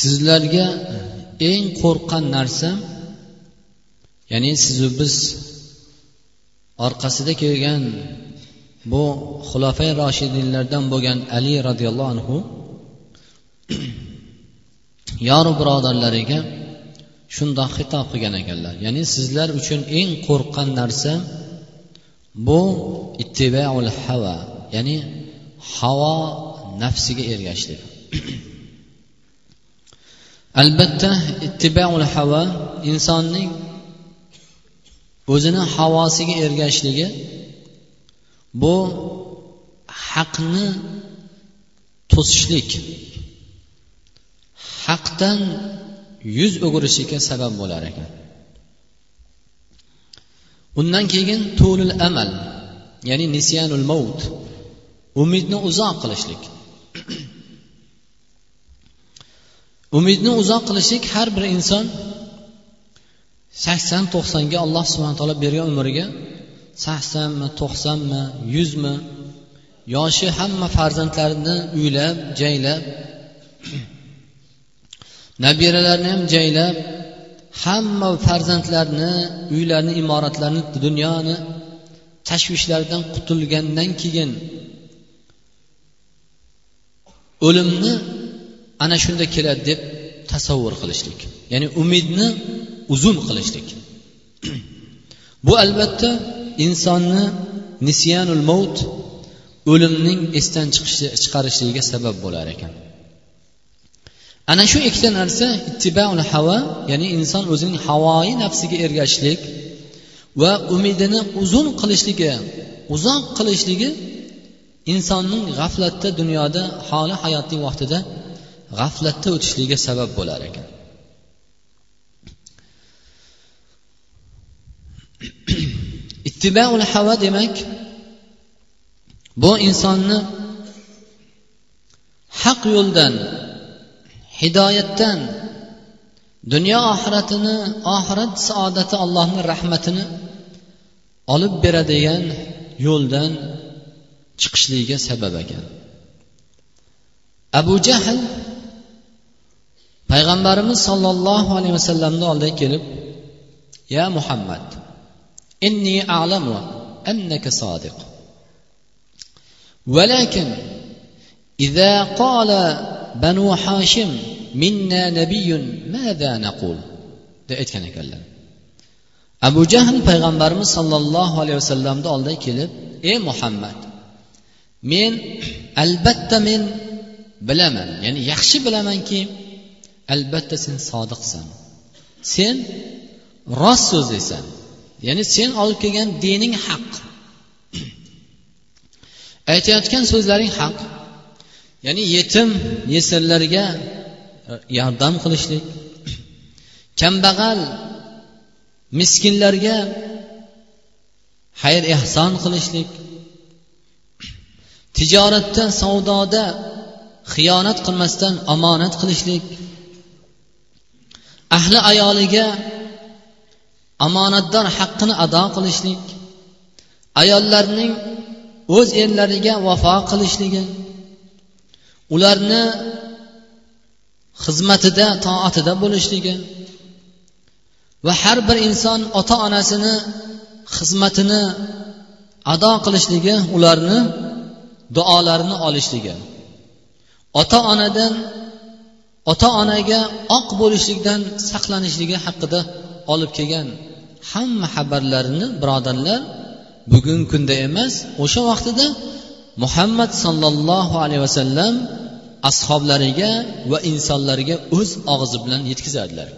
sizlarga eng qo'rqqan narsa ya'ni sizu biz orqasida kelgan bu xulofay roshidinlardan bo'lgan ali roziyallohu anhu yoru birodarlariga shundoq xitob qilgan ekanlar. Ya'ni sizlar uchun eng qo'rqqan narsa bu ittibaul hava ya'ni havo nafsiga ergashishlik albatta ittibaul havo insonning o'zini havosiga ergashishligi bu haqni to'sishlik haqdan yuz o'girishlikka sabab bo'lar ekan. Undan keyin tulul amal ya'ni nisyanul mavt umidni uzoq qilishlik. Umidni uzoq qilishlik har bir inson sakson to'qsonga alloh subhana taolo bergan umriga saksonmi to'qsonmi yuzmi yoshi hamma farzandlarini uylab jaylab nabiralarni ham jaylab hamma farzandlarni uylarni imoratlarni dunyoni tashvishlaridan qutulgandan keyin o'limni ana shunda keladi deb tasavvur qilishlik. Ya'ni umidni uzun qilishlik. Bu albatta insonni nisyanul mavt o'limning esdan chiqarishligiga sabab bo'lar ekan. Ana shu ikkita narsa ittibaul havo ya'ni inson o'zining havoyi nafsiga ergashishlik va umidini uzun qilishligi uzoq qilishligi insonning g'aflatda dunyoda holi hayotning vaqtida g'aflatda o'tishligiga sabab bo'lar ekan. Ittibaul havo demak bu insonni haq yo'ldan hidoyatdan dunyo oxiratini oxirat saodati allohni rahmatini olib beradigan yo'ldan chiqishligiga sabab ekan. Abu jahl payg'ambarimiz sollallohu alayhi vasallamni oldiga kelib ya muhammad inni a'lamu annaka sodiq ولكن إذا قال بنو هاشم منا نبي ماذا نقول deb aytgan ekanlar abu jahl payg'ambarimiz sollallohu alayhi vasallamni oldiga kelib ey muhammad men albatta men bilaman ya'ni yaxshi bilamanki albatta sen sodiqsan. Sen rost so'zlaysan. Ya'ni sen olib kelgan dining haq. Aytayotgan so'zlaring haq. Ya'ni yetim yesirlarga e, yordam qilishlik. Kambag'al miskinlarga xayr ehson qilishlik. Tijoratda savdoda xiyonat qilmasdan omonat qilishlik. Ahli ayoliga omonatdor haqqini ado qilishlik ayollarning o'z erlariga vafo qilishligi ularni xizmatida toatida bo'lishligi va har bir inson ota onasini xizmatini ado qilishligi ularni duolarini olishligi. Ota onadan ota onaga oq bo'lishlikdan saqlanishligi haqida olib kelgan hamma xabarlarini birodarlar bugungi kunda emas o'sha vaqtida muhammad sollallohu alayhi vasallam ashoblariga va insonlarga o'z og'zi bilan yetkazardilar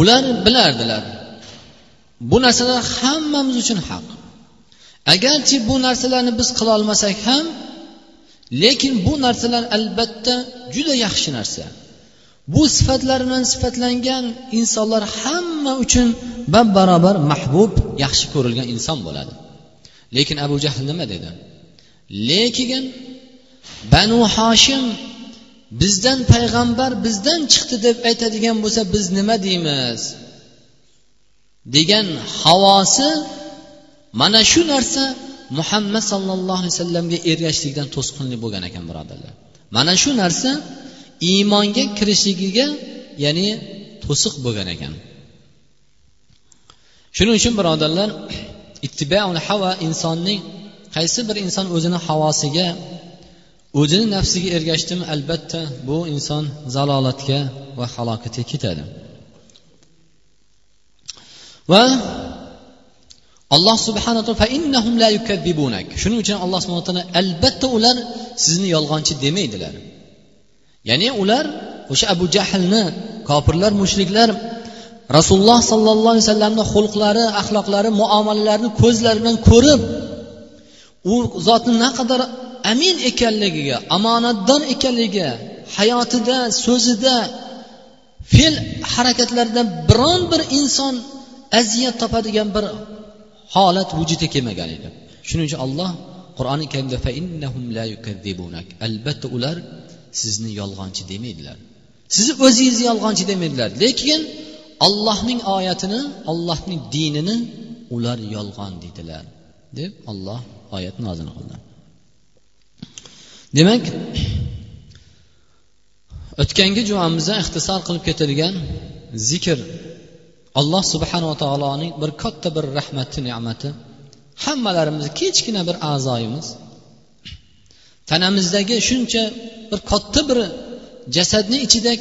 ular bilardilar bu narsalar hammamiz uchun haq. Agarchi bu narsalarni biz qilolmasak ham lekin bu narsalar albatta juda yaxshi narsa. Bu sifatlar bilan sifatlangan insonlar hamma uchun bab barobar mahbub yaxshi ko'rilgan inson bo'ladi. Lekin abu jahl nima dedi? Lekin banu hoshim bizdan payg'ambar bizdan chiqdi deb aytadigan bo'lsa biz nima deymiz? Degan havosi mana shu narsa muhammad sollallohu alayhi vasallamga ergashishlikdan to'sqinlik bo'lgan ekan birodarlar. Mana shu narsa iymonga kirishligiga ya'ni to'siq bo'lgan ekan. Shuning uchun birodarlar ittibaul havo insonning qaysi bir inson o'zini havosiga o'zini nafsiga ergashdimi albatta bu inson zalolatga va halokatga ketadi. Va alloh subhana shuning uchun alloh subhana taolo albatta ular sizni yolg'onchi demaydilar. Ya'ni ular o'sha abu jahlni kofirlar mushriklar rasululloh sollallohu alayhi vasallamni xulqlari axloqlari muomalalarini ko'zlari bilan ko'rib u zotni naqadar amin ekanligiga omonatdor ekanligiga hayotida so'zida fe'l harakatlarida biron bir inson aziyat topadigan bir holat vujudga kelmagan edi. Shuning uchun alloh qur'oni karimda albatta ular sizni yolg'onchi demaydilar. Sizni o'zingizni yolg'onchi demaydilar. Lekin ollohning oyatini ollohning dinini ular yolg'on deydilar deb olloh oyatni nozil qildi. Demak o'tgangi jumamizda ixtisor qilib ketadigan zikr alloh subhanava taoloning bir katta bir rahmati ne'mati. Hammalarimiz kichkina bir a'zoyimiz. Tanamizdagi shuncha bir katta bir jasadni ichida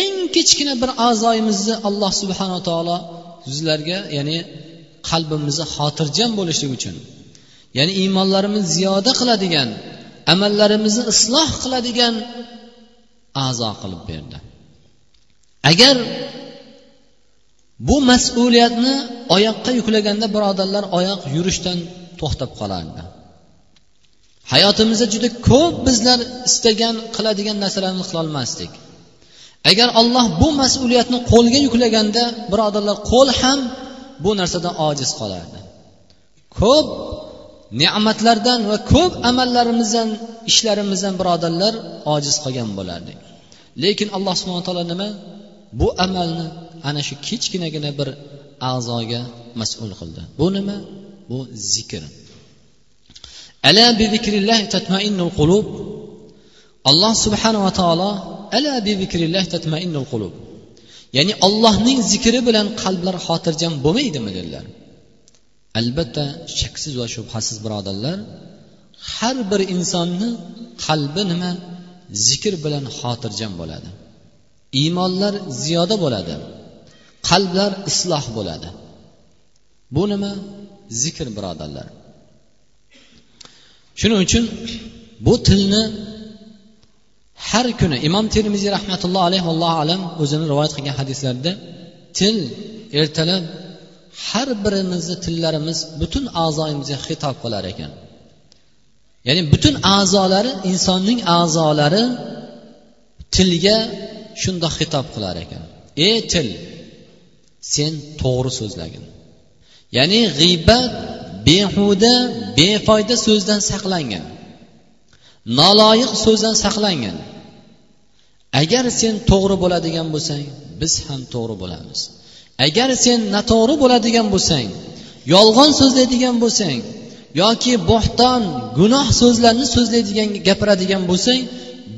eng kichkina bir a'zoyimizni alloh subhanava taolo sizlarga ya'ni qalbimizni xotirjam bo'lishlik uchun ya'ni iymonlarimizni ziyoda qiladigan amallarimizni isloh qiladigan a'zo qilib berdi. Agar bu mas'uliyatni oyoqqa yuklaganda birodarlar oyoq yurishdan to'xtab qolardi. Hayotimizda juda ko'p bizlar istagan qiladigan narsalarni qilolmasdik agar olloh bu mas'uliyatni qo'lga yuklaganda birodarlar qo'l ham bu narsadan ojiz qolardi. Ko'p ne'matlardan va ko'p amallarimizdan ishlarimizdan birodarlar ojiz qolgan bo'lardik. Lekin alloh subhana taolo nima? Bu amalni ana shu kichkinagina bir a'zoga mas'ul qildi. Bu nima? Bu zikr. Ala bi zikrillah tatmainnul qulub. Alloh subhanava taolo ala bi zikrillah tatmainnul qulub. Ya'ni ollohning zikri bilan qalblar xotirjam bo'lmaydimi dedilar. Albatta shaksiz va shubhasiz birodarlar har bir insonni qalbi nima? Zikr bilan xotirjam bo'ladi. Iymonlar ziyoda bo'ladi. Qalblar isloh bo'ladi. Bu nima? Zikr birodarlar. Shuning uchun bu tilni har kuni imom termiziy rahmatullohi alayhi allohu alam o'zini rivoyat qilgan hadislarida til ertalab har birimizni tillarimiz butun a'zoyimizga xitob qilar ekan. Ya'ni butun a'zolari insonning a'zolari tilga shundoq xitob qilar ekan. Ey til! Sen to'g'ri so'zlagin. Ya'ni g'iybat behuda befoyda so'zdan saqlangin noloyiq so'zdan saqlangin agar sen to'g'ri bo'ladigan bo'lsang biz ham to'g'ri bo'lamiz. Agar sen noto'g'ri bo'ladigan bo'lsang yolg'on so'zlaydigan bo'lsang yoki bo'xton gunoh so'zlarni so'zlaydigan gapiradigan bo'lsang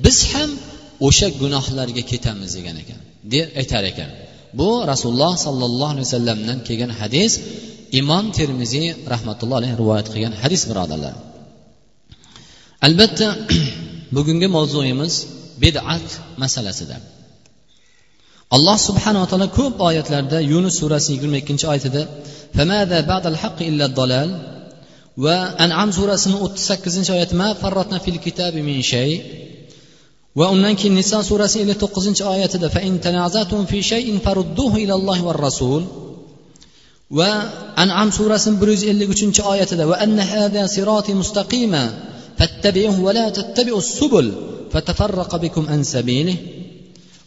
biz ham o'sha gunohlarga ketamiz degan ekan deb aytar ekan. Bu rasululloh sollallohu alayhi vasallamdan kelgan hadis imom termiziy rahmatullohi alayhi rivoyat qilgan hadis birodarlar. Albatta bugungi mavzuyimiz bid'at masalasida alloh subhanava taolo ko'p oyatlarda yunus surasi yigirma ikkinchi oyatida va anam surasini o'ttiz sakkizinchi oyati va undan keyin niso surasi ellik to'qqizinchi oyatida va anam surasini bir yuz ellik uchinchi oyatida va anna hada siroti mustaqima fattabi'uhu va la tattabi'us subul fatafarraqa bikum an sabilihi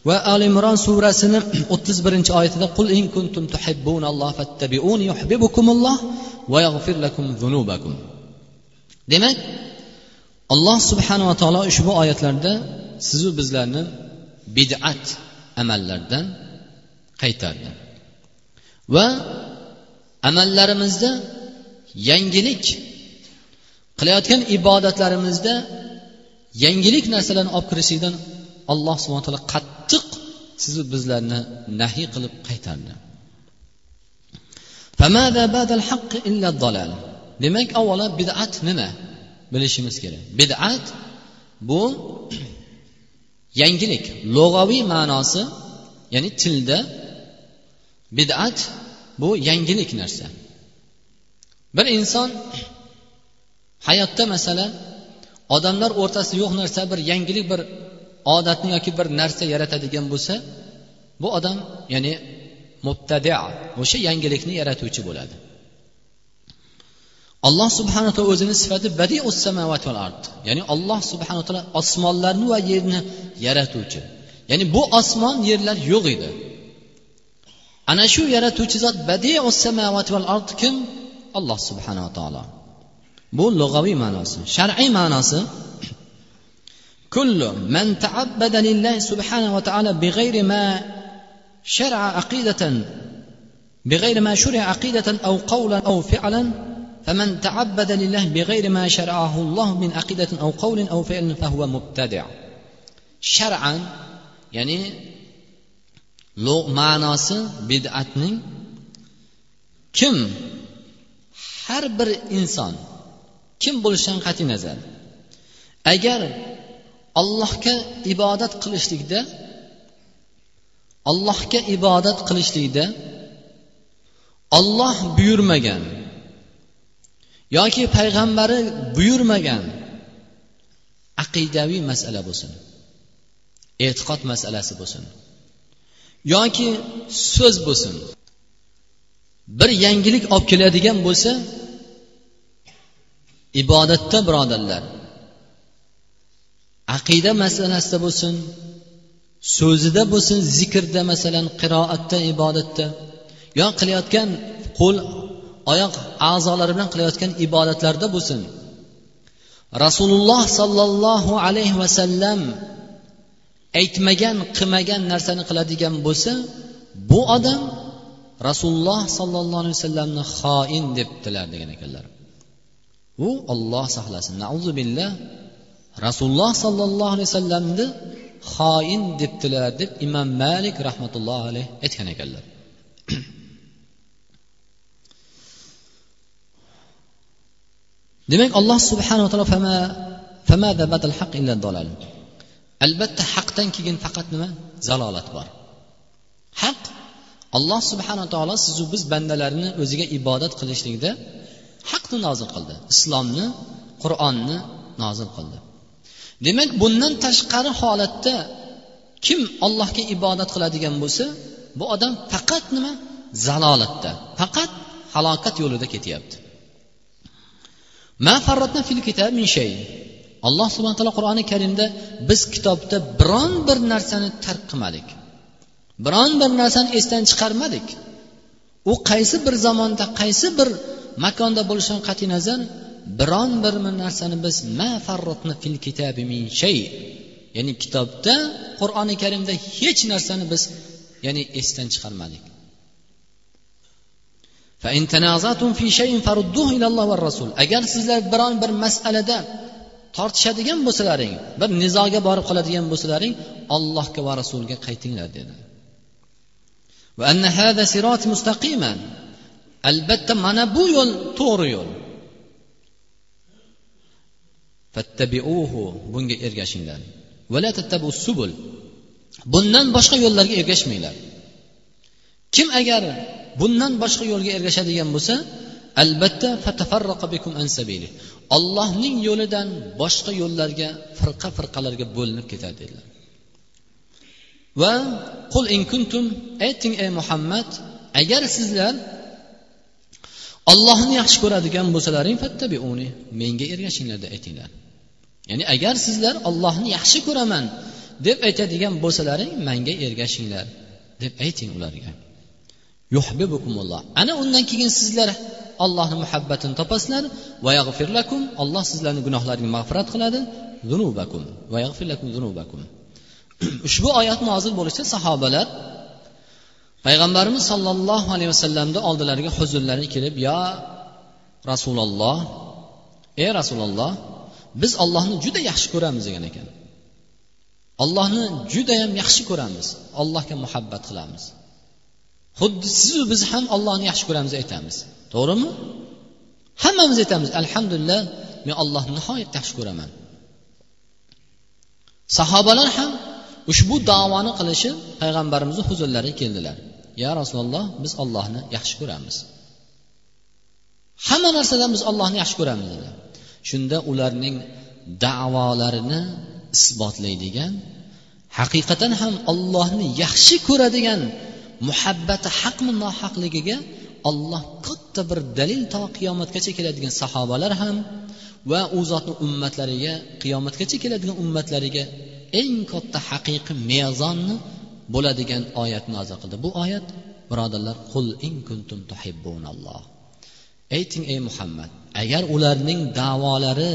va ali imron surasini o'ttiz birinchi oyatida qul in kuntum tuhibbunalloh fattabi'uni yuhibbukumulloh va yaghfir lakum zunubakum demak alloh subhanava taolo ushbu oyatlarda sizu bizlarni bid'at amallardan qaytardi va amallarimizda yangilik qilayotgan ibodatlarimizda yangilik narsalarni olib kirishlikdan alloh subhana taolo qattiq sizu bizlarni nahiy qilib qaytardi. Demak avvalo bid'at nima? Bilishimiz kerak. Bid'at bu yangilik lug'aviy ma'nosi ya'ni tilda bid'at bu yangilik narsa. Bir inson hayotda masalan odamlar o'rtasida yo'q narsa bir yangilik bir odatni yoki bir narsa yaratadigan bo'lsa bu odam ya'ni mubtadi o'sha yangilikni yaratuvchi bo'ladi. Alloh subhana taolo o'zini sifati val ard ya'ni alloh subhana taolo osmonlarni va yerni yaratuvchi ya'ni bu osmon yerlar yo'q edi ana shu yaratuvchi zot val ard kim alloh subhanava taolo bu lug'aviy ma'nosi shar'iy ma'nosi كل من تعبد لله سبحانه وتعالى بغير ما شرع عقيدة بغير ما شرع عقيدة أو قولا أو فعلا فمن تعبد لله بغير ما شرعه الله من عقيدة أو قول أو فعل فهو مبتدع shar'an ya'ni ma'nosi bid'atning kim har bir inson kim bo'lishidan qat'iy nazar agar allohga ibodat qilishlikda allohga ibodat qilishlikda olloh buyurmagan yoki payg'ambari buyurmagan aqidaviy masala bo'lsin e'tiqod masalasi bo'lsin yoki so'z bo'lsin bir yangilik olib keladigan bo'lsa ibodatda birodarlar aqida masalasida bo'lsin so'zida bo'lsin zikrda masalan qiroatda ibodatda yo qilayotgan qo'l oyoq a'zolari bilan qilayotgan ibodatlarda bo'lsin. Rasululloh sollallohu alayhi vasallam aytmagan qilmagan narsani qiladigan bo'lsa bu odam rasululloh sollallohu alayhi vasallamni xoin debdilar degan ekanlar. U olloh saqlasin. Billah rasululloh sollallohu alayhi vasallamni xoin debdilar deb imom malik rahmatullohi alayhi aytgan ekanlar. Demak alloh subhanava taolo albatta haqdan keyin faqat nima? Zalolat bor. Haq alloh subhanaa taolo sizu biz bandalarni o'ziga ibodat qilishlikda haqni nozil qildi. Islomni qur'onni nozil qildi. Demak bundan tashqari holatda kim allohga ibodat qiladigan bo'lsa bu odam faqat nima? Zalolatda faqat halokat yo'lida ketyapti. Alloh subhana taolo qur'oni karimda biz kitobda biron bir narsani tark qilmadik. Biron bir narsani esdan chiqarmadik. U qaysi bir zamonda qaysi bir makonda bo'lishidan qat'iy nazar biron bir narsani biz ma farrotni fil kitabi min shay. Ya'ni kitobda qur'oni karimda hech narsani biz ya'ni esdan chiqarmadik. Agar sizlar biron bir masalada tortishadigan bo'lsalaring bir nizoga borib qoladigan bo'lsalaring allohga va rasuliga qaytinglar dedi. albatta mana bu yo'l to'g'ri yo'l. bunga ergashinglar. bundan boshqa yo'llarga ergashmanglar. Kim agar bundan boshqa yo'lga ergashadigan bo'lsa albatta ollohning yo'lidan boshqa yo'llarga firqa firqalarga bo'linib ketadi dedilar. Va qul in kuntum ayting ey muhammad agar sizlar ollohni yaxshi ko'radigan bo'lsalaring fattabiuni menga ergashinglar deb aytinglar. Ya'ni agar sizlar ollohni yaxshi ko'raman deb aytadigan bo'lsalaring manga ergashinglar deb ayting ularga. Ana undan keyin sizlar allohni muhabbatini topasizlar. Va lakum alloh sizlarni gunohlaringni mag'firat qiladi. Zunubakum va lakum zunubakum. Ushbu oyat nozil bo'lishda sahobalar payg'ambarimiz sollallohu alayhi vasallamni oldilariga huzurlariga kelib yo rasululloh ey rasululloh biz ollohni juda yaxshi ko'ramiz degan ekan. Allohni judayam yaxshi ko'ramiz. Allohga muhabbat qilamiz. Xuddi sizu biz ham ollohni yaxshi ko'ramiz aytamiz. To'g'rimi? Hammamiz aytamiz alhamdulillah men ollohni nihoyatda yaxshi ko'raman. Sahobalar ham ushbu davoni qilishib payg'ambarimizni huzurlariga keldilar. Ya rasululloh biz ollohni yaxshi ko'ramiz. Hamma narsadan biz ollohni yaxshi ko'ramiz dedi shunda ularning davolarini isbotlaydigan haqiqatan ham ollohni yaxshi ko'radigan muhabbati haqmi nohaqligiga olloh katta bir dalil to qiyomatgacha keladigan sahobalar ham va u zotni ummatlariga qiyomatgacha keladigan ummatlariga eng katta haqiqiy mezonni bo'ladigan oyat nozil qildi. Bu oyat birodarlar qul in kuntum tuhibbunalloh. Ayting ey muhammad agar ularning davolari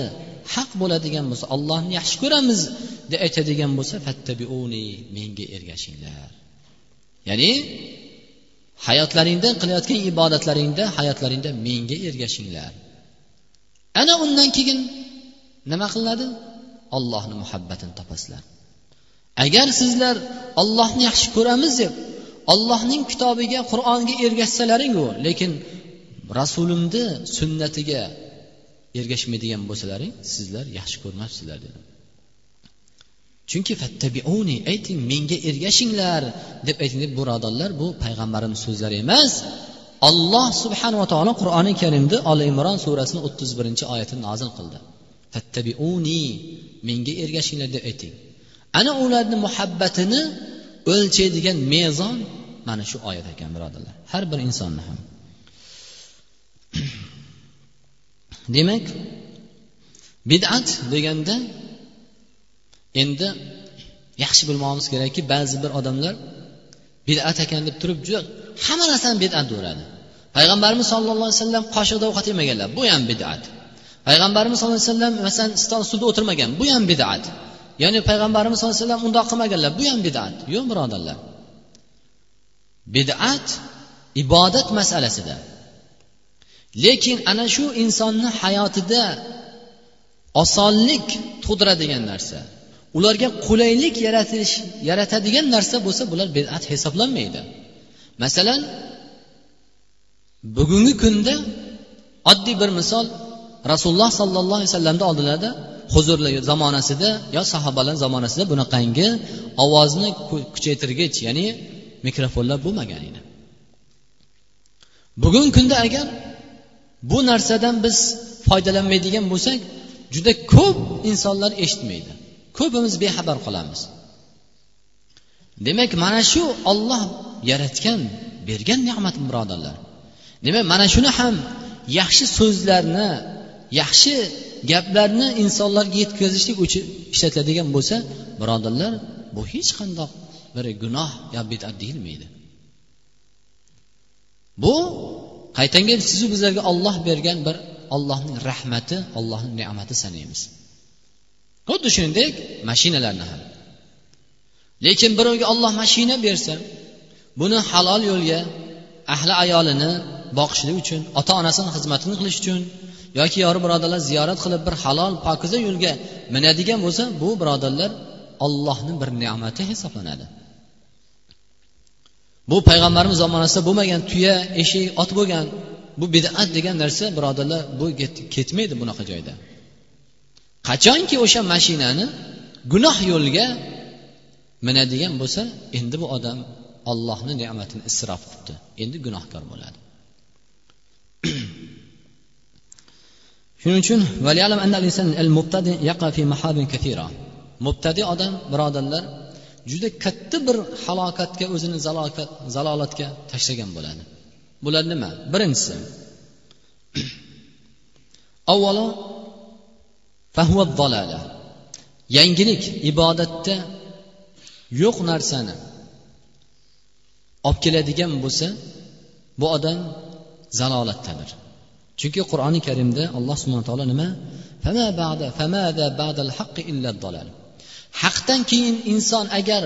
haq bo'ladigan bo'lsa ollohni yaxshi ko'ramiz deb aytadigan bo'lsa fattabiuni menga ergashinglar. Ya'ni hayotlaringda qilayotgan ibodatlaringda hayotlaringda menga ergashinglar. Ana undan keyin nima qilinadi? Ollohni muhabbatini topasizlar. Agar sizlar ollohni yaxshi ko'ramiz deb ollohning kitobiga qur'onga ergashsalaringu lekin rasulimni sunnatiga ergashmaydigan bo'lsalaring sizlar yaxshi ko'rmabsizlar dedi. Chunki fattabiuni ayting menga ergashinglar deb ayting deb birodarlar bu payg'ambarimiz so'zlari emas. Alloh subhanava taolo qur'oni karimda oli imron surasini o'ttiz birinchi oyatini nozil qildi. Fattabiuni menga ergashinglar deb ayting. Ana ularni muhabbatini o'lchaydigan mezon mana shu oyat ekan birodarlar. Har bir insonni ham. Demak bid'at deganda endi yaxshi bilmoqimiz kerakki ba'zi bir odamlar bid'at ekan deb turib juda hamma narsani bid'at deyveradi. Payg'ambarimiz sallallohu alayhi vasallam qoshiqda ovqat yemaganlar bu ham bid'at. Payg'ambarimiz sallallohu alayhi vasallam masalan stol ustida o'tirmagan bu ham bid'at. Ya'ni payg'ambarimiz sallallohu alayhi vasallam undoq qilmaganlar bu ham bid'at. Yo'q birodarlar. Bid'at ibodat masalasida. Lekin ana shu insonni hayotida osonlik tug'diradigan narsa. Ularga qulaylik yaratish yaratadigan narsa bo'lsa bular bid'at hisoblanmaydi. Masalan bugungi kunda oddiy bir misol rasululloh sollallohu alayhi vasallamni oldilarida huzurli zamonasida yo sahobalar zamonasida bunaqangi ovozni kuchaytirgich ya'ni mikrofonlar bo'lmagan edi. Bugungi kunda agar bu narsadan biz foydalanmaydigan bo'lsak juda ko'p insonlar eshitmaydi. Ko'pimiz bexabar qolamiz. Demak mana shu olloh yaratgan bergan ne'mat birodarlar. Demak mana shuni ham yaxshi so'zlarni yaxshi gaplarni insonlarga yetkazishlik uchun ishlatiladigan bo'lsa birodarlar bu hech qandoq bir gunoh yo bidat deyilmaydi. Bu qaytanga sizu bizlarga olloh bergan bir ollohning rahmati ollohning ne'mati sanaymiz. Xuddi shuningdek mashinalarni ham. Lekin birovga olloh mashina bersa buni halol yo'lga ahli ayolini boqishlik uchun ota onasini xizmatini qilish uchun yoki yori birodarlar ziyorat qilib bir halol pokiza yo'lga minadigan bo'lsa bu birodarlar ollohni bir ne'mati hisoblanadi. Bu payg'ambarimiz zamonasida bo'lmagan tuya eshik ot bo'lgan bu bidat degan narsa birodarlar bu ketmaydi bunaqa joyda. Qachonki o'sha mashinani gunoh yo'lga minadigan bo'lsa endi bu odam ollohni ne'matini isrof qilibdi endi gunohkor bo'ladi. Shuning uchun mubtadi odam birodarlar juda katta bir halokatga o'zini zalokat zalolatga tashlagan bo'ladi. Bular nima? Birinchisi avvalo yangilik ibodatda yo'q narsani olib keladigan bo'lsa bu odam zalolatdadir. Chunki qur'oni karimda alloh subhana taolo nima? Haqdan keyin inson agar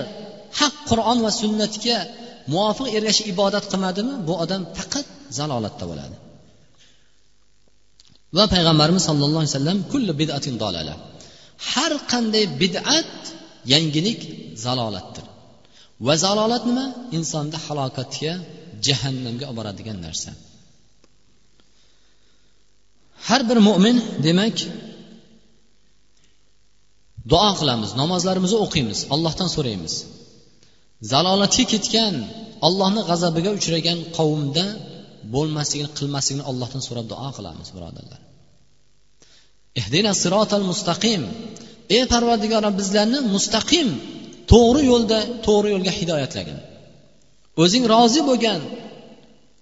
haq qur'on va sunnatga muvofiq ergashib ibodat qilmadimi bu odam faqat zalolatda bo'ladi. Va payg'ambarimiz sollallohu alayhi vasallam kulli bid'atin dolala har qanday bid'at yangilik zalolatdir. Va zalolat nima? Insonni halokatga jahannamga olib boradigan narsa. Har bir mo'min demak duo qilamiz namozlarimizni o'qiymiz allohdan so'raymiz. Zalolatga ketgan allohni g'azabiga uchragan qavmda bo'lmasligini qilmasligini allohdan so'rab duo qilamiz birodarlar. Ehdina sirotal mustaqim. Ey parvardigoro bizlarni mustaqim to'g'ri yo'lda to'g'ri yo'lga hidoyatlagin. O'zing rozi bo'lgan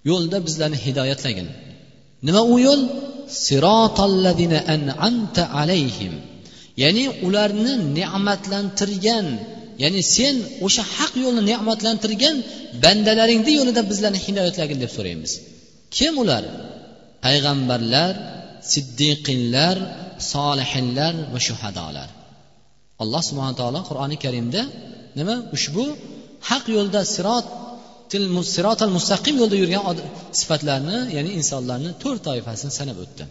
yo'lda bizlarni hidoyatlagin. Nima u yo'l? An'amta alayhim. Ya'ni ularni ne'matlantirgan ya'ni sen o'sha haq yo'lni ne'matlantirgan bandalaringni yo'lida bizlarni hidoyatlagin deb so'raymiz. Kim ular? Payg'ambarlar siddiqinlar solihinlar va shuhadolar alloh subhana taolo qur'oni karimda nima? Ushbu haq yo'lda sirot sirotal mustaqim yo'lda yurgan sifatlarni ya'ni insonlarni to'rt toifasini sanab o'tdi.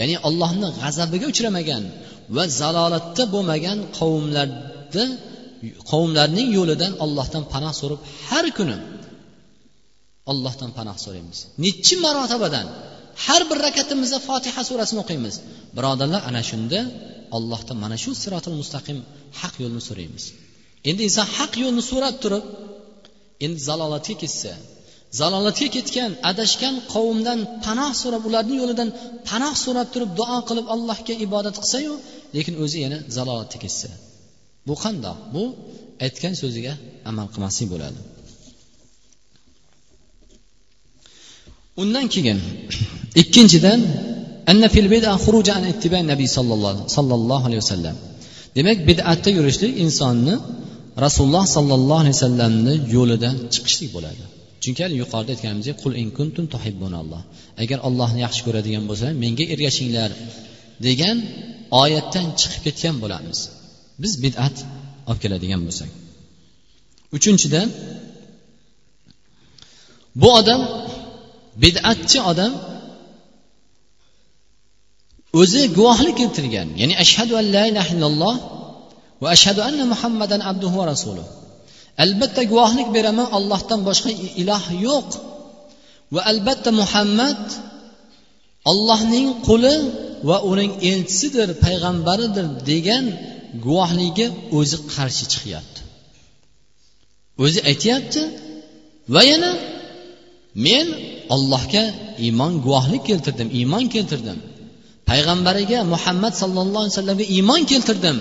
Ya'ni ollohni g'azabiga uchramagan va zalolatda bo'lmagan qavmlarni qavmlarning yo'lidan ollohdan panoh so'rib har kuni allohdan panoh so'raymiz. Nechi marotabadan har bir rakatimizda fotiha surasini o'qiymiz. Birodarlar ana shunda allohdan mana shu sirotil mustaqim haq yo'lni so'raymiz. Endi inson haq yo'lni so'rab turib endi zalolatga ketsa zalolatga ketgan adashgan qavmdan panoh so'rab ularni yo'lidan panoh so'rab turib duo qilib allohga ibodat qilsayu lekin o'zi yana zalolatga ketsa. Bu qandoq? Bu aytgan so'ziga amal qilmaslik bo'ladi. Undan keyin ikkinchidan nabiy sollallohu alayhi vasallam. Demak bid'atda yurishlik insonni rasululloh sollallohu alayhi vasallamni yo'lidan chiqishlik bo'ladi. Chunki yuqorida aytganimizdek qul in kuntum tuhibbunalloh agar ollohni yaxshi ko'radigan bo'lsanglar menga ergashinglar degan oyatdan chiqib ketgan bo'lamiz. Biz bid'at olib keladigan bo'lsak. Uchinchidan bu odam bid'atchi odam o'zi guvohlik keltirgan ya'ni ashhadu an la ilaha illalloh va ashhadu anna muhammadan abduhu va rasuluh. Albatta guvohlik beraman ollohdan boshqa iloh yo'q. Va albatta muhammad ollohning quli va uning elchisidir payg'ambaridir degan guvohligiga o'zi qarshi chiqyapti. O'zi aytyapti va yana men ollohga iymon guvohlik keltirdim iymon keltirdim. Payg'ambariga muhammad sallallohu alayhi vasallamga iymon keltirdim.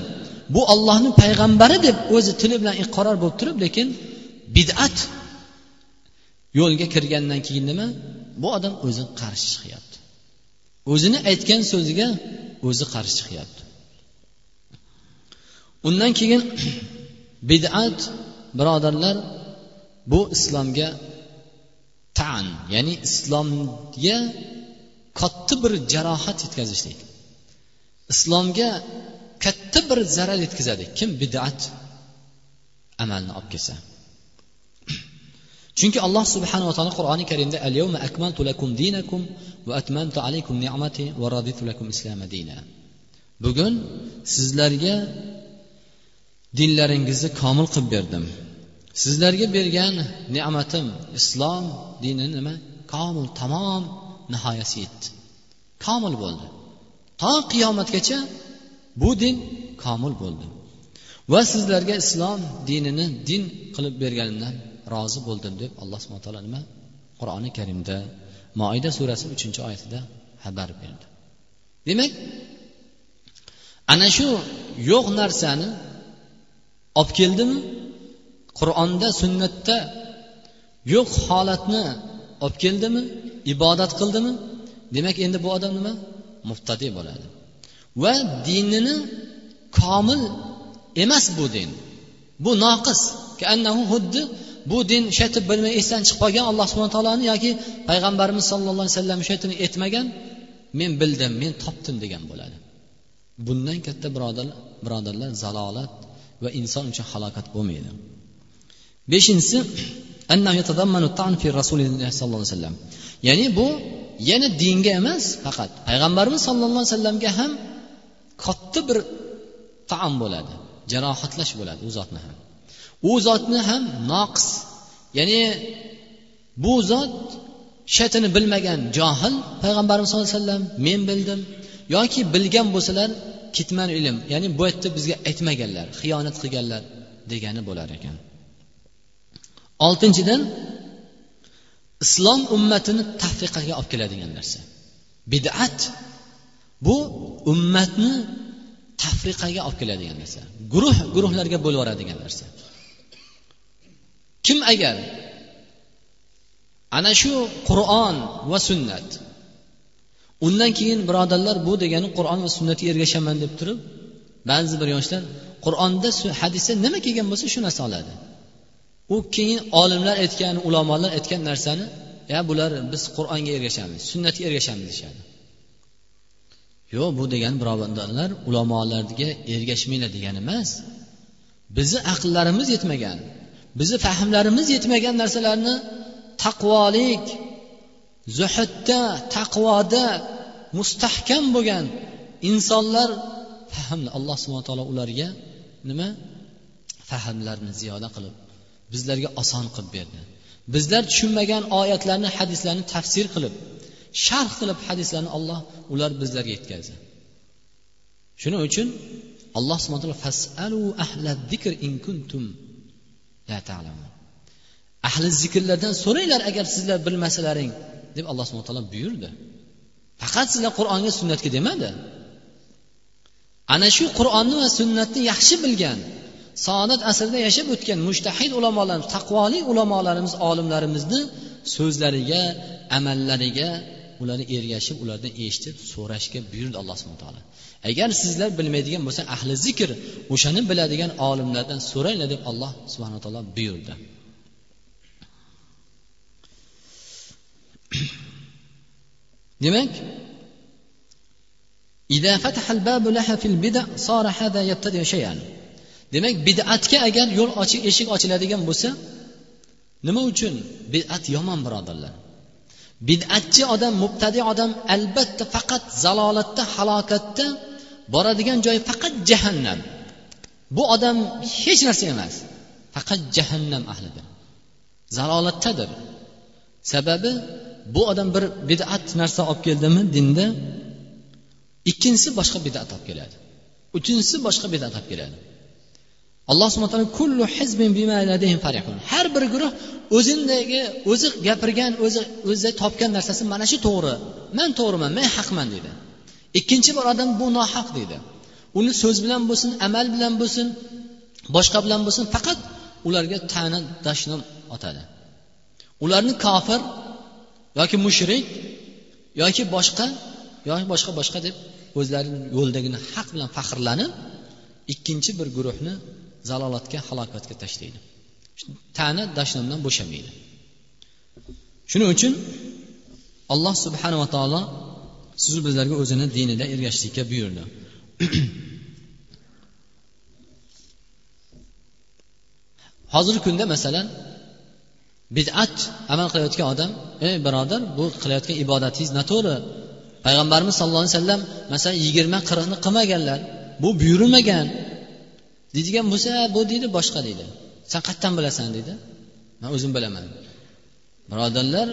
Bu ollohni payg'ambari deb o'zi tili bilan iqror bo'lib turib lekin bid'at yo'lga kirgandan keyin nima? Bu odam o'zi qarshi chiqyapti. O'zini aytgan so'ziga o'zi qarshi chiqyapti. Undan keyin bid'at birodarlar bu islomga tan ya'ni islomga katta bir jarohat yetkazishlik. Islomga katta bir zarar yetkazadi. Kim? Bid'at amalni olib kelsa. Chunki alloh subhanava taolo qur'oni karimda al yawma akmaltu lakum dinakum va atmantu alaykum ni'mati va raditu lakum islama dina. Bugun sizlarga dinlaringizni komil qilib berdim. Sizlarga bergan ne'matim islom dini nima? Komil tamom nihoyasi yetdi. Komil bo'ldi. To qiyomatgacha bu din komil bo'ldi. Va sizlarga islom dinini din qilib berganimdan rozi bo'ldim deb alloh subhana taolo nima? Qur'oni karimda moida surasi uchinchi oyatida xabar berdi. Demak ana shu yo'q narsani olib keldimi? Qur'onda sunnatda yo'q holatni olib keldimi ibodat qildimi? Demak endi bu odam nima? Muftadiy bo'ladi. Va dinini komil emas bu din. Bu noqis. Xuddi bu din shaytib bilmay esdan chiqib qolgan alloh subhana taoloni yoki payg'ambarimiz sallallohu alayhi vasallam o'sha aytmagan men bildim men topdim degan bo'ladi. Bundan katta birodar birodarlar zalolat va inson uchun halokat bo'lmaydi. Beshinchisi ya'ni bu yana dinga emas faqat payg'ambarimiz sollallohu alayhi vasallamga ham katta bir taom bo'ladi jarohatlash bo'ladi u zotni ham. U zotni ham noqis ya'ni bu zot shatini bilmagan johil payg'ambarimiz sallallohu alayhi vasallam men bildim yoki bilgan bo'lsalar kitman ilm ya'ni bu yerda bizga aytmaganlar xiyonat qilganlar degani bo'lar ekan. Oltinchidan islom ummatini tafriqaga olib keladigan narsa. Bid'at bu ummatni tafriqaga olib keladigan narsa. Guruh guruhlarga bo'lib yuboradigan narsa. Kim agar ana shu qur'on va sunnat undan keyin birodarlar bu degani qur'on va sunnatga ergashaman deb turib ba'zi bir yoshlar qur'onda hadisda nima kelgan bo'lsa shu narsa oladi. U keyin olimlar aytgan ulamolar aytgan narsani ya bular biz qur'onga ergashamiz sunnatga ergashamiz deyishadi. Yo'q bu degani birodarlar ulamolarga ergashmanglar degani emas. Bizni aqllarimiz yetmagan bizni fahmlarimiz yetmagan narsalarni taqvolik zuhudda taqvoda mustahkam bo'lgan insonlar fahmni alloh subhana taolo ularga nima? Fahmlarni ziyoda qilib bizlarga oson qilib berdi. Bizlar tushunmagan oyatlarni hadislarni tafsir qilib sharh qilib hadislarni olloh ular bizlarga yetkazdi. Shuning uchun alloh subhana taolo fasalu ahla zikr in kuntum la ta'lamun. Ahli zikrlardan so'ranglar agar sizlar bilmasalaring deb alloh subhana taolo buyurdi. Faqat sizlar qur'onga sunnatga demadi. Ana shu qur'onni va sunnatni yaxshi bilgan saodat asrida yashab o'tgan mushtahid ulamolarimiz taqvoli ulamolarimiz olimlarimizni so'zlariga amallariga ularni ergashib ulardan eshitib so'rashga buyurdi alloh subhana taolo. Agar sizlar bilmaydigan bo'lsa ahli zikr o'shani biladigan olimlardan so'ranglar deb alloh subhana taolo buyurdi. Demak demak bid'atga agar yo'l ochiq eshik ochiladigan bo'lsa nima uchun? Bid'at yomon birodarlar. Bid'atchi odam mubtadi odam albatta faqat zalolatda halokatda boradigan joyi faqat jahannam. Bu odam hech narsa emas faqat jahannam ahlidir zalolatdadir. Sababi bu odam bir bid'at narsa olib keldimi dinda? Ikkinchisi boshqa bid'at olib keladi uchinchisi boshqa bid'at olib keladi. Alloh subhana taolo kullu hizbin farihun har bir guruh o'zindagi o'zi gapirgan o'zi o'zi topgan narsasi mana shu to'g'ri. Man to'g'riman men haqman deydi. Ikkinchi bir odam bu nohaq deydi. Uni so'z bilan bo'lsin amal bilan bo'lsin boshqa bilan bo'lsin faqat ularga ta'na dashnom otadi. Ularni kofir yoki mushrik yoki boshqa yoki boshqa boshqa deb o'zlarini yo'ldagini haq bilan faxrlanib ikkinchi bir guruhni zalolatga halokatga tashlaydi. Ta'na dashnomdan bo'shamaydi. Shuning uchun alloh subhanava taolo sizu bizlarga o'zini dinida ergashishlikka buyurdi. Hozirgi kunda masalan bid'at amal qilayotgan odam ey birodar bu qilayotgan ibodatingiz noto'g'ri. Payg'ambarimiz sallallohu alayhi vasallam masalan yigirma qirqni qilmaganlar bu buyurilmagan. Deydigan bo'lsa bu deydi boshqa deydi san qayerdan bilasan? deydi man o'zim bilaman. Birodarlar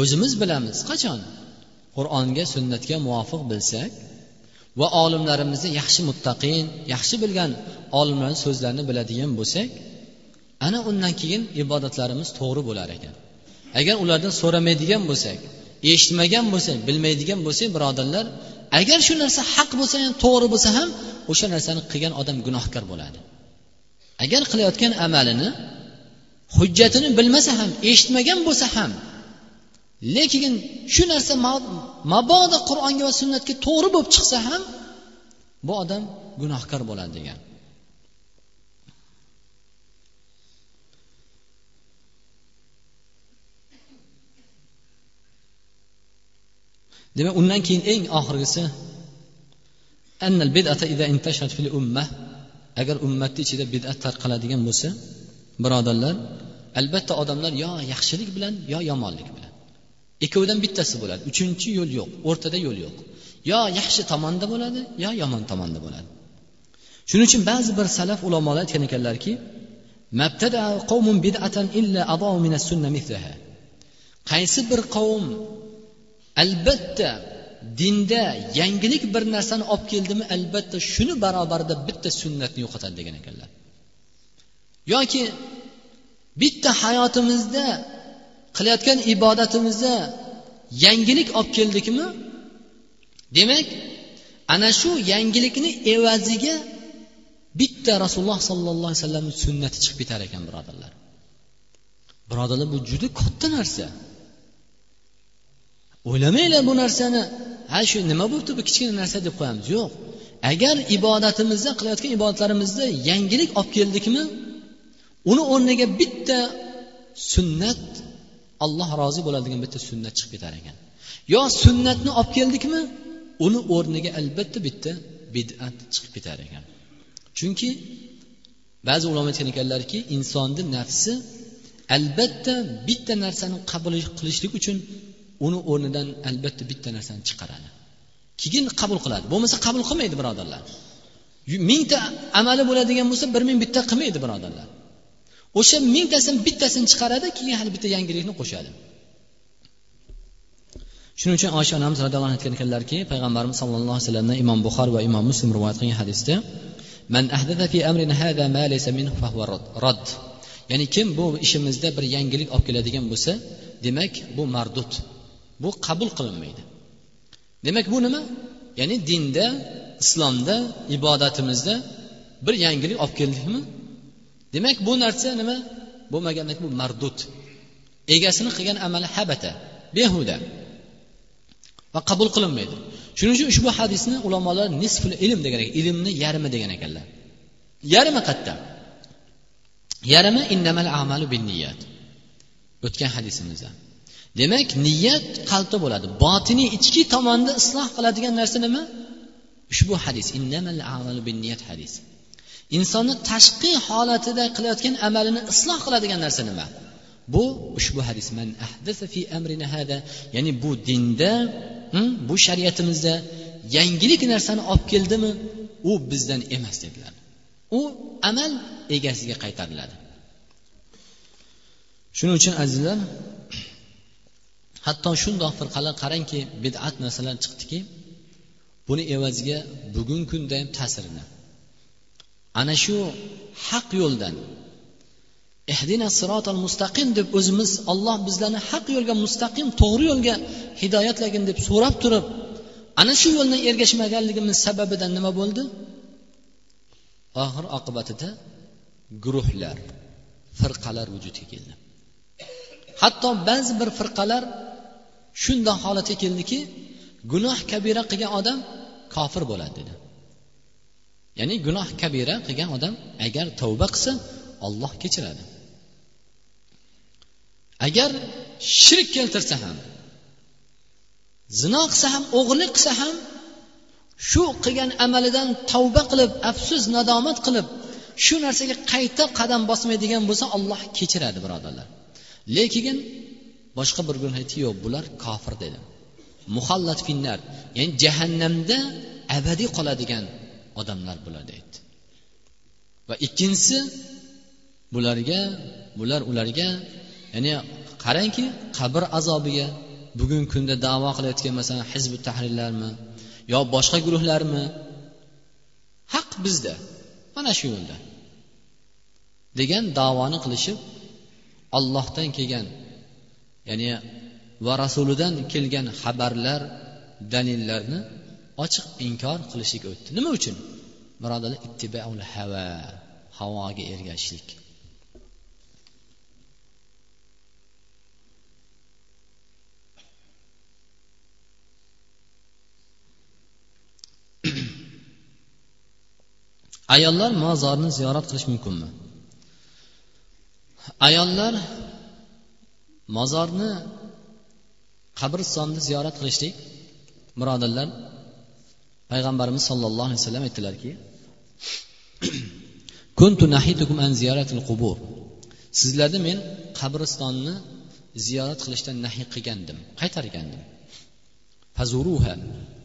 o'zimiz bilamiz. Qachon? Qur'onga sunnatga muvofiq bilsak va olimlarimizni yaxshi muttaqin yaxshi bilgan olimlarni so'zlarini biladigan bo'lsak ana undan keyin ibodatlarimiz to'g'ri bo'lar ekan. Agar ulardan so'ramaydigan bo'lsak eshitmagan bo'lsak bilmaydigan bo'lsak birodarlar agar shu narsa haq bo'lsa ham to'g'ri bo'lsa ham o'sha narsani qilgan odam gunohkor bo'ladi. Agar qilayotgan amalini hujjatini bilmasa ham eshitmagan bo'lsa ham lekin shu narsa mabodo qur'onga va sunnatga to'g'ri bo'lib chiqsa ham bu odam gunohkor bo'ladi degan. Demak undan keyin eng oxirgisi annal bidata fil umma agar ummatni ichida bid'at tarqaladigan bo'lsa birodarlar albatta odamlar yo yaxshilik bilan yo yomonlik bilan. Ikkovidan bittasi bo'ladi. Uchinchi yo'l yo'q o'rtada yo'l yo'q. Yo yaxshi tomonda bo'ladi yo yomon tomonda bo'ladi. Shuning uchun ba'zi bir salaf ulamolar aytgan ekanlarki qaysi bir qavm albatta dinda yangilik bir narsani olib keldimi? Albatta shuni barobarida bitta sunnatni yo'qotadi degan ekanlar. Yoki bitta hayotimizda qilayotgan ibodatimizda yangilik olib keldikmi? Demak ana shu yangilikni evaziga bitta rasululloh sollallohu alayhi vasallamni sunnati chiqib ketar ekan birodarlar. Birodarlar bu juda katta narsa. O'ylamanglar bu narsani. Ha shu nima bo'libdi bu kichkina narsa deb qo'yamiz? Yo'q. Agar ibodatimizda qilayotgan ibodatlarimizda yangilik olib keldikmi uni o'rniga bitta sunnat alloh rozi bo'ladigan bitta sunnat chiqib ketar ekan. Yo sunnatni olib keldikmi uni o'rniga albatta bitta bid'at chiqib ketar ekan. Chunki ba'zi ulamo aytgan ekanlarki insonni nafsi albatta bitta narsani qabul qilishlik uchun uni o'rnidan albatta bitta narsani chiqaradi. Keyin qabul qiladi. Bo'lmasa qabul qilmaydi birodarlar. Mingta amali bo'ladigan bo'lsa bir ming bitta qilmaydi birodarlar. O'sha mingtasini bittasini chiqaradi keyin hali bitta yangilikni qo'shadi. Shuning uchun oysha onamiz roziyallohu anhu aytgan ekanlarki payg'ambarimiz sallallohu alayhi vasallamdan imom buxor va imom muslim rivoyat qilgan hadisda man fi amrina hada ma laysa minhu rad. Ya'ni kim bu ishimizda bir yangilik olib keladigan bo'lsa demak bu mardud. Bu qabul qilinmaydi. Demak bu nima? Ya'ni dinda islomda ibodatimizda bir yangilik olib keldikmi? Demak bu narsa nima? Bo'lmaganda bu mardud. Egasini qilgan amali habata behuda va qabul qilinmaydi. Shuning uchun ushbu hadisni ulamolar nisful ilm degan ekan ilmni yarmi degan ekanlar. Yarmi qayerda yarmi innamal amalu bin niyat o'tgan hadisimizda demak niyat qalbda bo'ladi. Botiniy ichki tomonni isloh qiladigan narsa nima? Ushbu hadis. Innamal hadis. Insonni tashqi holatida qilayotgan amalini isloh qiladigan narsa nima? Bu ushbu hadis. Man fi amrina hada ya'ni bu dinda bu shariatimizda yangilik narsani olib keldimi? U bizdan emas dedilar. U amal egasiga qaytariladi. Shuning uchun azizlar hatto shundoq firqalar qarangki bidat narsalar chiqdiki buni evaziga bugungi kunda ham ta'sirini. Ana shu haq yo'ldan. Ehdina sirotal mustaqim deb o'zimiz olloh bizlarni haq yo'lga mustaqim to'g'ri yo'lga hidoyatlagin deb so'rab turib ana shu yo'ldan ergashmaganligimiz sababidan nima bo'ldi? Oxir oqibatida guruhlar firqalar vujudga keldi. Hatto ba'zi bir firqalar shundoq holatga keldiki gunoh kabira qilgan odam kofir bo'ladi dedi. Ya'ni gunoh kabira qilgan odam agar tavba qilsa olloh kechiradi. Agar shirk keltirsa ham zino qilsa ham o'g'irlik qilsa ham shu qilgan amalidan tavba qilib afsus nadomat qilib shu narsaga qayta qadam bosmaydigan bo'lsa olloh kechiradi birodarlar. Lekin boshqa bir guruh aytdi yo'q bular kofir dedi. Muhallat finnar ya'ni jahannamda abadiy qoladigan odamlar bular deydi. Va ikkinchisi bularga bular ularga ya'ni qarangki qabr azobiga bugungi kunda davo qilayotgan masalan hizbi tahrirlarmi yo boshqa guruhlarmi? Haq bizda mana shu yo'lda. Degan davoni qilishib ollohdan kelgan ya'ni va rasulidan kelgan xabarlar dalillarni ochiq inkor qilishlik o'tdi. Nima uchun? Birodarlar ittibaul hava havoga ergashishlik. Ayollar mozorni ziyorat qilish mumkinmi? Ayollar mozorni qabristonni ziyorat qilishlik birodarlar payg'ambarimiz sollallohu alayhi vasallam aytdilarki kuntu nahitukum an ziyaratil qubur. Sizlarni men qabristonni ziyorat qilishdan nahiy qilgandim qaytargandim. Fazuruha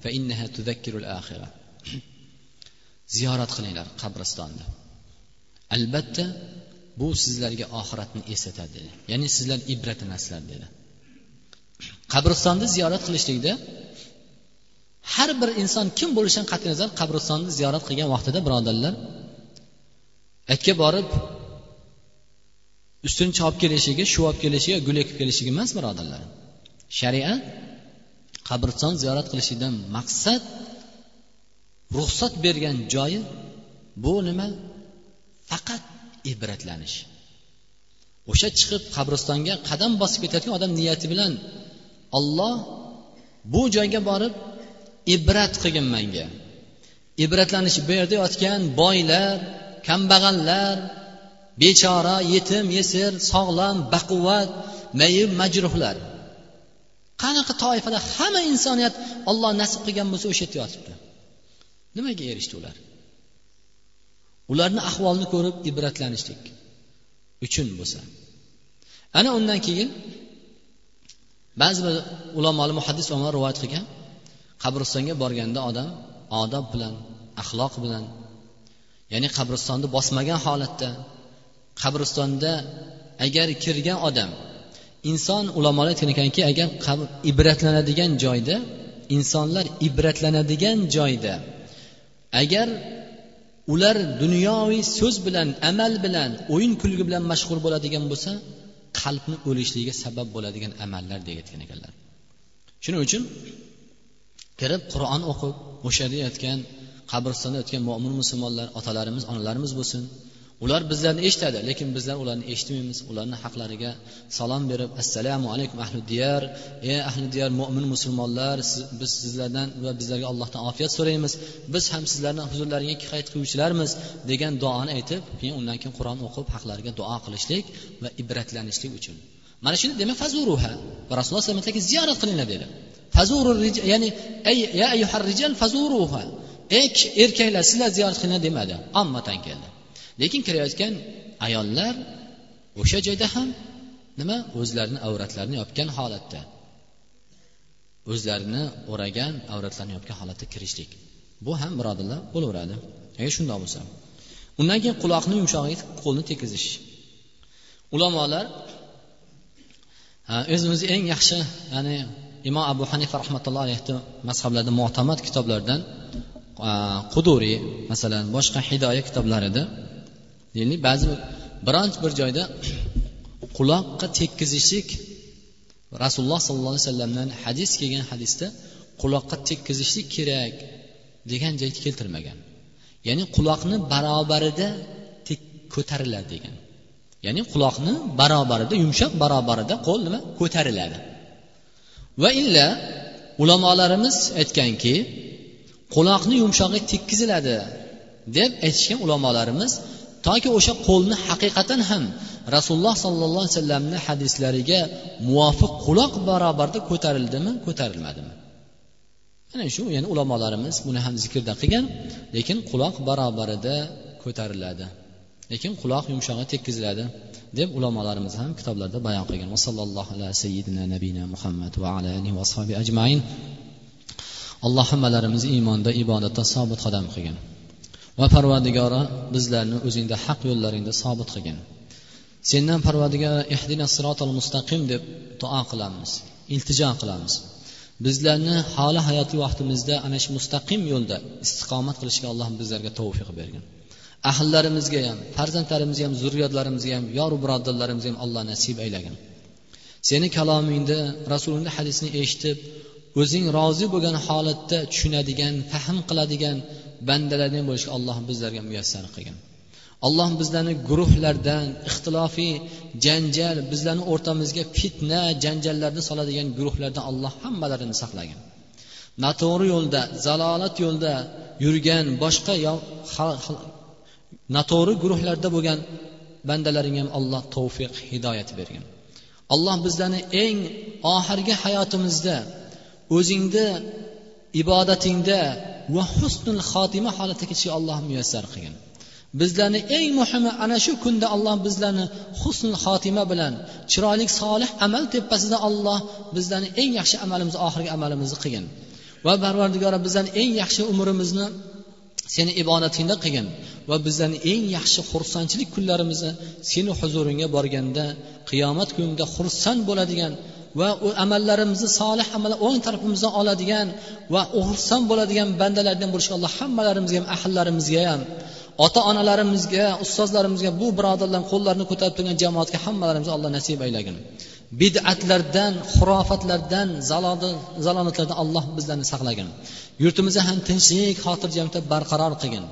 fa innaha tuzakkirul axira ziyorat qilinglar qabristonni albatta bu sizlarga oxiratni eslatadi. Dedi ya'ni sizlar ibratlanasizlar dedi. Qabristonni ziyorat qilishlikda har bir inson kim bo'lishidan qat'iy nazar qabristonni ziyorat qilgan vaqtida birodarlar aytga borib ustini chopib kelishligi shu olib kelishiga gul ekib kelishligi emas birodarlar. Shariat qabriston ziyorat qilishlikdan maqsad ruxsat bergan joyi bu nima? Faqat ibratlanish. O'sha chiqib qabristonga qadam bosib ketayotgan odam niyati bilan olloh bu joyga borib ibrat qilgin manga ibratlanish bu yerda yotgan boylar kambag'allar bechora yetim yesir sog'lom baquvvat mayib majruhlar. Qanaqa toifada hamma insoniyat olloh nasib qilgan bo'lsa o'sha yerda yotibdi. Nimaga erishdi ular? Ularni ahvolini ko'rib ibratlanishlik uchun bo'lsa. Ana undan keyin ba'zi bir ulamolar muhaddis ulamolar rivoyat qilgan. Qabristonga borganda odam odob bilan axloq bilan ya'ni qabristonni bosmagan holatda qabristonda agar kirgan odam inson ulamolar aytgan ekanki agar ibratlanadigan joyda insonlar ibratlanadigan joyda agar ular dunyoviy so'z bilan amal bilan o'yin kulgi bilan mashg'ul bo'ladigan bo'lsa qalbni o'lishligiga sabab bo'ladigan amallar deyayotgan ekanlar. Shuning uchun kirib qur'on o'qib o'sha yerda yotgan qabristonda yotgan mo'min musulmonlar otalarimiz onalarimiz bo'lsin. Ular bizlarni eshitadi lekin bizlar ularni eshitmaymiz. Ularni haqlariga salom berib assalomu alaykum ahli diyar. Ey ahli diyar mo'min musulmonlar biz sizlardan va bizlarga allohdan ofiyat so'raymiz. Biz ham sizlarni huzurlaringga qaytguvchilarmiz degan duoni aytib keyin undan keyin qur'on o'qib haqlariga duo qilishlik va ibratlanishlik uchun. Mana shuni demak fazuruha va rasululloh alayhi vasallam ziyorat qilinglar dedi. Fazuru ya'ni ya ayyuhar rijal fazuruha. Ey erkaklar sizlar ziyorat qilinglar demadi. Ommatan keldi. Lekin kirayotgan ayollar o'sha joyda ham nima o'zlarini avratlarini yopgan holatda. O'zlarini o'ragan avratlarini yopgan holatda kirishlik bu ham birodarlar bo'laveradi. Agar shundoq bo'lsa. Undan keyin quloqni yumshog'iga qo'lni tekizish. Ulamolar o'zimizni eng yaxshi ya'ni imom abu hanifa rahmatullohi alayhi mazhablarda mo'tamad kitoblardan quduriy masalan boshqa hidoya kitoblarida ya'ni ba'zi biron bir joyda quloqqa tekkizishlik rasululloh sollallohu alayhi vasallamdan hadis kelgan hadisda quloqqa tekkizishlik kerak degan joy keltirmagan. Ya'ni quloqni barobarida ko'tariladi degan. Ya'ni quloqni barobarida yumshoq barobarida qo'l nima? Ko'tariladi. Va illa ulamolarimiz aytganki quloqni yumshog'i tekkiziladi deb aytishgan ulamolarimiz toki o'sha qo'lni haqiqatan ham rasululloh sollallohu alayhi vasallamni hadislariga muvofiq quloq barobarda ko'tarildimi ko'tarilmadimi? Ana shu ya'ni ulamolarimiz buni ham zikrda qilgan lekin quloq barobarida ko'tariladi. Lekin quloq yumshog'i tekkiziladi deb ulamolarimiz ham kitoblarda bayon qilgan. Vasallallohu ala sayyidina nabiyina muhammad va ala alihi va ashabi ajmain. Alloh hammalarimizni iymonda ibodatda sobit qadam qilgin. Va parvardigora bizlarni o'zingda haq yo'llaringda sobit qilgin. Sendan parvardigora ehdina sirotol mustaqim deb duo qilamiz iltijo qilamiz. Bizlarni holi hayotiy vaqtimizda ana shu mustaqim yo'lda istiqomat qilishga alloh bizlarga tavfiq bergin. Ahllarimizga ham farzandlarimizga ham zurriyotlarimizga ham yoru birodarlarimizga ham alloh nasib aylagin. Seni kalomingda rasulingni hadisini eshitib o'zing rozi bo'lgan holatda tushunadigan fahm qiladigan bandalardan bo'lishga alloh bizlarga muyassar qilgin. Alloh bizlarni guruhlardan ixtilofiy janjal bizlarni o'rtamizga fitna janjallarni soladigan guruhlardan alloh hammalarini saqlagin. Noto'g'ri yo'lda zalolat yo'lda yurgan boshqa noto'g'ri guruhlarda bo'lgan bandalaringga ham alloh tavfiq hidoyat bergin. Alloh bizlarni eng oxirgi hayotimizda o'zingni ibodatingda va husnul xotima holatda ketishga alloh muyassar qilgin. Bizlarni eng muhimi ana shu kunda alloh bizlarni husnul xotima bilan chiroyli solih amal tepasida alloh bizlarni eng yaxshi amalimizni oxirgi amalimizni qilgin. Va parvardigora bizlarni eng yaxshi umrimizni seni ibodatingda qilgin va bizlarni eng yaxshi xursandchilik kunlarimizni seni huzuringga borganda qiyomat kunida xursand bo'ladigan va u amallarimizni solih amal o'ng tarafimizdan oladigan va xursand bo'ladigan bandalardan bo'lishga alloh hammalarimizga ham ahillarimizga ham ota onalarimizga ustozlarimizga bu birodarlarni qo'llarini ko'tarib turgan jamoatga hammalarimizga alloh nasib aylagin. Bid'atlardan xurofatlardan zalolatlardan alloh bizlarni saqlagin. Yurtimizni ham tinchlik xotirjamlikda barqaror qilgin.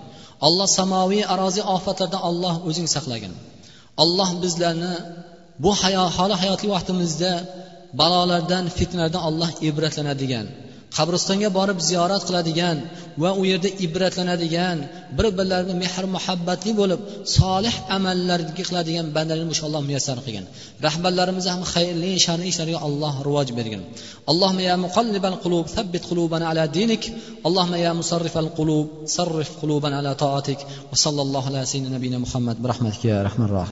Alloh samoviy arozi ofatlardan alloh o'zing saqlagin. Alloh bizlarni bu hayo holi hayotli vaqtimizda balolardan fitnalardan alloh ibratlanadigan qabristonga borib ziyorat qiladigan va u yerda ibratlanadigan bir birlarini mehr muhabbatli bo'lib solih amallarga qiladigan bandalarni inshaalloh muyassar qilgin. Rahbarlarimizni ham xayrli shar'iy ishlarga alloh rivoj bergin. Allohma ya muqallibal qulub sabbit qulubana ala dinik. Allohma ya musarrifal qulub sarrif qulubana ala taatik. Va sallallohu ala sayyidina nabiyina muhammad bi rahmatika ya rahmanir rohim